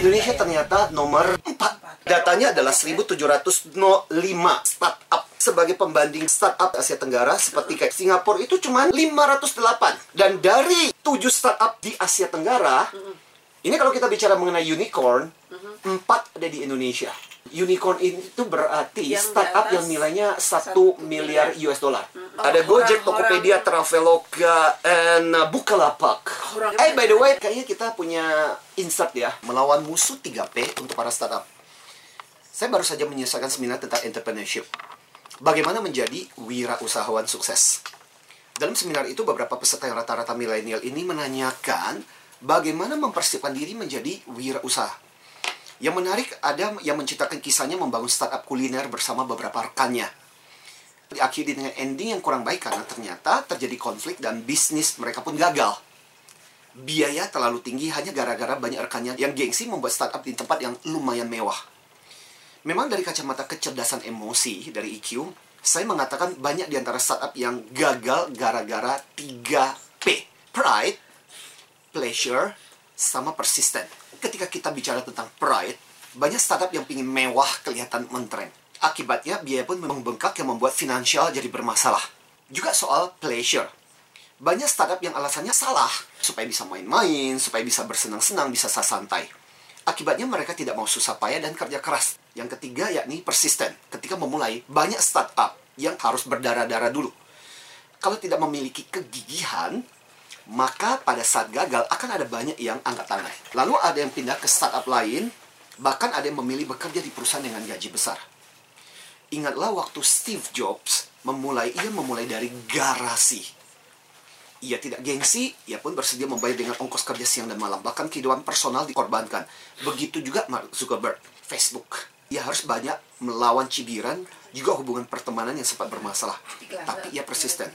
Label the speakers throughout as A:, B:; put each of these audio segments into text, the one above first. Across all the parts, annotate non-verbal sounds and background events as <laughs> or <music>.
A: Indonesia ternyata nomor 4. Datanya adalah 1705 startup sebagai pembanding startup Asia Tenggara seperti kayak Singapura itu cuma 508 dan dari 7 startup di Asia Tenggara ini kalau kita bicara mengenai unicorn empat ada di Indonesia unicorn itu berarti
B: Yang
A: startup yang nilainya 1
B: satu
A: miliar. US dollar
B: Mm.
A: Ada Gojek, Tokopedia, Traveloka, and uh, Bukalapak
B: Orang-
A: eh by the way kayaknya kita punya insert ya melawan musuh 3P untuk para startup saya baru saja menyelesaikan seminar tentang entrepreneurship. Bagaimana menjadi wirausahawan sukses. Dalam seminar itu beberapa peserta yang rata-rata milenial ini menanyakan bagaimana mempersiapkan diri menjadi wirausaha. Yang menarik ada yang menceritakan kisahnya membangun startup kuliner bersama beberapa rekannya. Diakhiri dengan ending yang kurang baik karena ternyata terjadi konflik dan bisnis mereka pun gagal. Biaya terlalu tinggi hanya gara-gara banyak rekannya yang gengsi membuat startup di tempat yang lumayan mewah. Memang dari kacamata kecerdasan emosi dari EQ, saya mengatakan banyak di antara startup yang gagal gara-gara 3P. Pride, pleasure, sama persisten. Ketika kita bicara tentang pride, banyak startup yang ingin mewah kelihatan mentren. Akibatnya, biaya pun membengkak yang membuat finansial jadi bermasalah. Juga soal pleasure. Banyak startup yang alasannya salah, supaya bisa main-main, supaya bisa bersenang-senang, bisa santai. Akibatnya mereka tidak mau susah payah dan kerja keras. Yang ketiga yakni persisten. Ketika memulai, banyak startup yang harus berdarah-darah dulu. Kalau tidak memiliki kegigihan, maka pada saat gagal akan ada banyak yang angkat tangan. Lalu ada yang pindah ke startup lain, bahkan ada yang memilih bekerja di perusahaan dengan gaji besar. Ingatlah waktu Steve Jobs memulai, ia memulai dari garasi. Ia tidak gengsi, ia pun bersedia membayar dengan ongkos kerja siang dan malam. Bahkan kehidupan personal dikorbankan. Begitu juga Mark Zuckerberg, Facebook. Ia harus banyak melawan cibiran, juga hubungan pertemanan yang sempat bermasalah. Tapi ia persisten.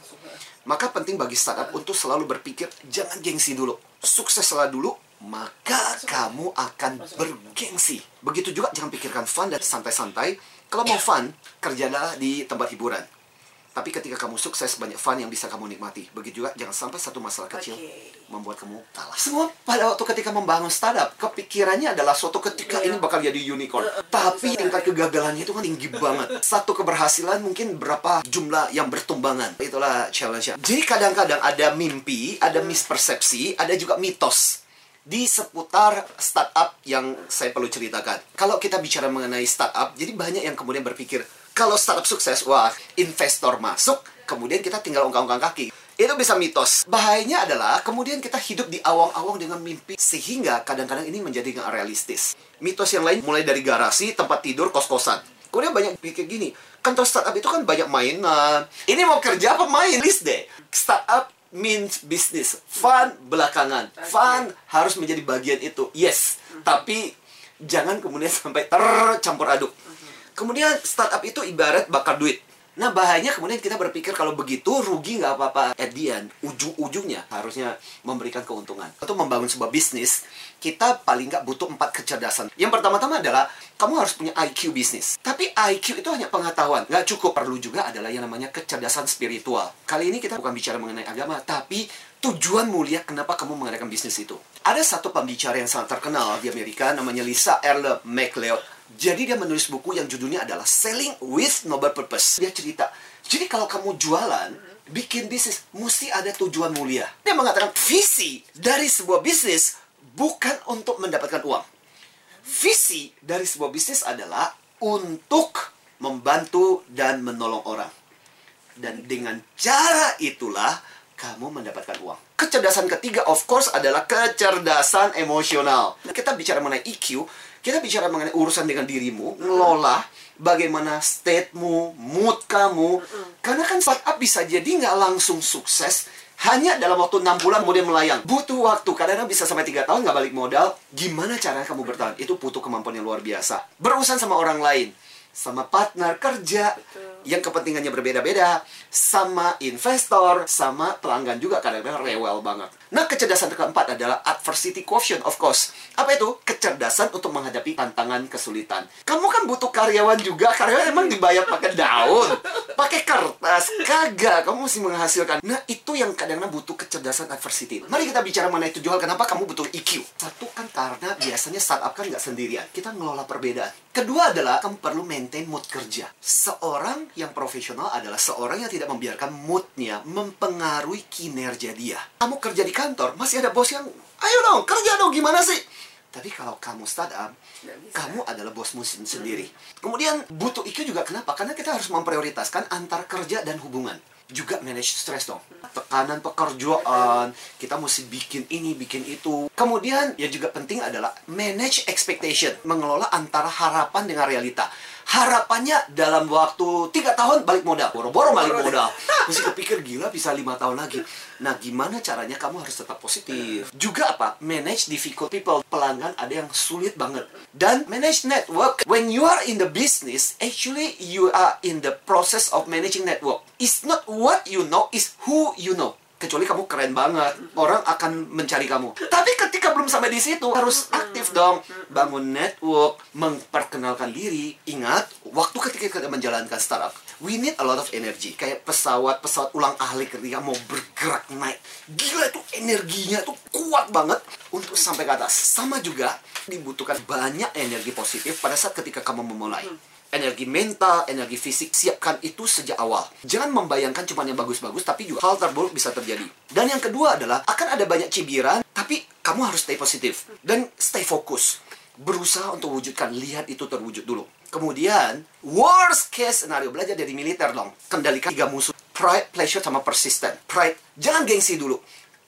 A: Maka penting bagi startup untuk selalu berpikir, jangan gengsi dulu. Sukseslah dulu, maka kamu akan bergengsi. Begitu juga jangan pikirkan fun dan santai-santai. Kalau mau fun, kerjalah di tempat hiburan. Tapi ketika kamu sukses, banyak fun yang bisa kamu nikmati. Begitu juga, jangan sampai satu masalah kecil
B: Oke.
A: membuat kamu kalah. Semua pada waktu ketika membangun startup, kepikirannya adalah suatu ketika
B: Iya.
A: ini bakal jadi unicorn. Tapi tingkat kegagalannya itu kan tinggi banget. Satu keberhasilan mungkin berapa jumlah yang bertumbangan. Itulah challenge-nya. Jadi kadang-kadang ada mimpi, ada mispersepsi, ada juga mitos di seputar startup yang saya perlu ceritakan. Kalau kita bicara mengenai startup, jadi banyak yang kemudian berpikir, kalau startup sukses, wah, investor masuk, kemudian kita tinggal ongkang-ongkang kaki. Itu bisa mitos. Bahayanya adalah kemudian kita hidup di awang-awang dengan mimpi sehingga kadang-kadang ini menjadi nggak realistis. Mitos yang lain mulai dari garasi, tempat tidur, kos-kosan. Kemudian banyak pikir gini, kantor startup itu kan banyak mainan. Ini mau kerja apa main? List deh. Startup means business. Fun belakangan. Fun harus menjadi bagian itu. Yes. Tapi jangan kemudian <laughs> sampai tercampur aduk. Kemudian startup itu ibarat bakar duit. Nah bahayanya kemudian kita berpikir kalau begitu rugi nggak apa-apa. At the end, ujung-ujungnya harusnya memberikan keuntungan. Untuk membangun sebuah bisnis, kita paling nggak butuh empat kecerdasan. Yang pertama-tama adalah kamu harus punya IQ bisnis. Tapi IQ itu hanya pengetahuan. Nggak cukup. Perlu juga adalah yang namanya kecerdasan spiritual. Kali ini kita bukan bicara mengenai agama, tapi tujuan mulia kenapa kamu mengadakan bisnis itu. Ada satu pembicara yang sangat terkenal di Amerika namanya Lisa Erle McLeod. Jadi dia menulis buku yang judulnya adalah Selling with Noble Purpose. Dia cerita, jadi kalau kamu jualan, bikin bisnis, mesti ada tujuan mulia. Dia mengatakan visi dari sebuah bisnis bukan untuk mendapatkan uang. Visi dari sebuah bisnis adalah untuk membantu dan menolong orang. Dan dengan cara itulah kamu mendapatkan uang. Kecerdasan ketiga, of course, adalah kecerdasan emosional. Kita bicara mengenai EQ, kita bicara mengenai urusan dengan dirimu, ngelola bagaimana state-mu, mood kamu. Karena kan startup bisa jadi nggak langsung sukses, hanya dalam waktu 6 bulan kemudian melayang. Butuh waktu, kadang-kadang bisa sampai 3 tahun nggak balik modal. Gimana cara kamu bertahan? Itu butuh kemampuan yang luar biasa. Berurusan sama orang lain, sama partner kerja, yang kepentingannya berbeda-beda, sama investor, sama pelanggan juga kadang-kadang rewel banget. Nah, kecerdasan keempat adalah adversity quotient, of course. Apa itu? Kecerdasan untuk menghadapi tantangan kesulitan. Kamu kan butuh karyawan juga, karyawan emang dibayar pakai daun, pakai kertas, kagak. Kamu mesti menghasilkan. Nah, itu yang kadang-kadang butuh kecerdasan adversity. Mari kita bicara mengenai tujuh hal kenapa kamu butuh EQ. Satu kan karena biasanya startup kan nggak sendirian. Kita ngelola perbedaan. Kedua adalah kamu perlu maintain mood kerja. Seorang yang profesional adalah seorang yang tidak membiarkan moodnya mempengaruhi kinerja dia. Kamu kerja di kantor, masih ada bos yang, ayo dong, kerja dong, gimana sih? Tapi kalau kamu startup, kamu adalah bosmu sendiri. Kemudian butuh IQ juga kenapa? Karena kita harus memprioritaskan antar kerja dan hubungan juga manage stress dong. Tekanan pekerjaan, kita mesti bikin ini, bikin itu. Kemudian yang juga penting adalah manage expectation, mengelola antara harapan dengan realita. Harapannya dalam waktu tiga tahun balik modal. Boro-boro balik modal. Mesti kepikir gila bisa lima tahun lagi. Nah gimana caranya kamu harus tetap positif? Juga apa? Manage difficult people. Pelanggan ada yang sulit banget. Dan manage network. When you are in the business actually you are in the process of managing network it's not what you know is who you know. Kecuali kamu keren banget. Orang akan mencari kamu. Tapi ketika belum sampai di situ harus aktif dong. Bangun network memperkenalkan diri. Ingat waktu ketika kita menjalankan startup we need a lot of energy. Kayak pesawat pesawat ulang alik ketika mau bergerak naik. Gila itu energinya tuh kuat banget untuk sampai ke atas. Sama juga dibutuhkan banyak energi positif pada saat ketika kamu memulai energi mental, energi fisik, siapkan itu sejak awal. Jangan membayangkan cuma yang bagus-bagus, tapi juga hal terburuk bisa terjadi. Dan yang kedua adalah, akan ada banyak cibiran, tapi kamu harus stay positif. Dan stay fokus. Berusaha untuk wujudkan, lihat itu terwujud dulu. Kemudian, worst case scenario, belajar dari militer dong. Kendalikan tiga musuh. Pride, pleasure, sama persistent. Pride, jangan gengsi dulu.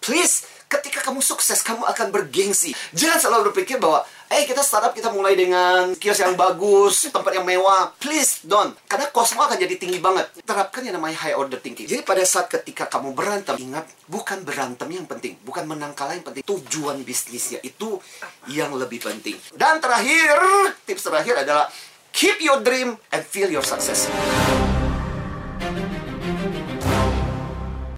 A: Please, ketika kamu sukses, kamu akan bergengsi. Jangan selalu berpikir bahwa, eh kita startup kita mulai dengan kios yang bagus, tempat yang mewah. Please don't. Karena kosmo akan jadi tinggi banget. Terapkan yang namanya high order thinking. Jadi pada saat ketika kamu berantem, ingat bukan berantem yang penting, bukan menang kalah yang penting. Tujuan bisnisnya itu yang lebih penting. Dan terakhir, tips terakhir adalah keep your dream and feel your success.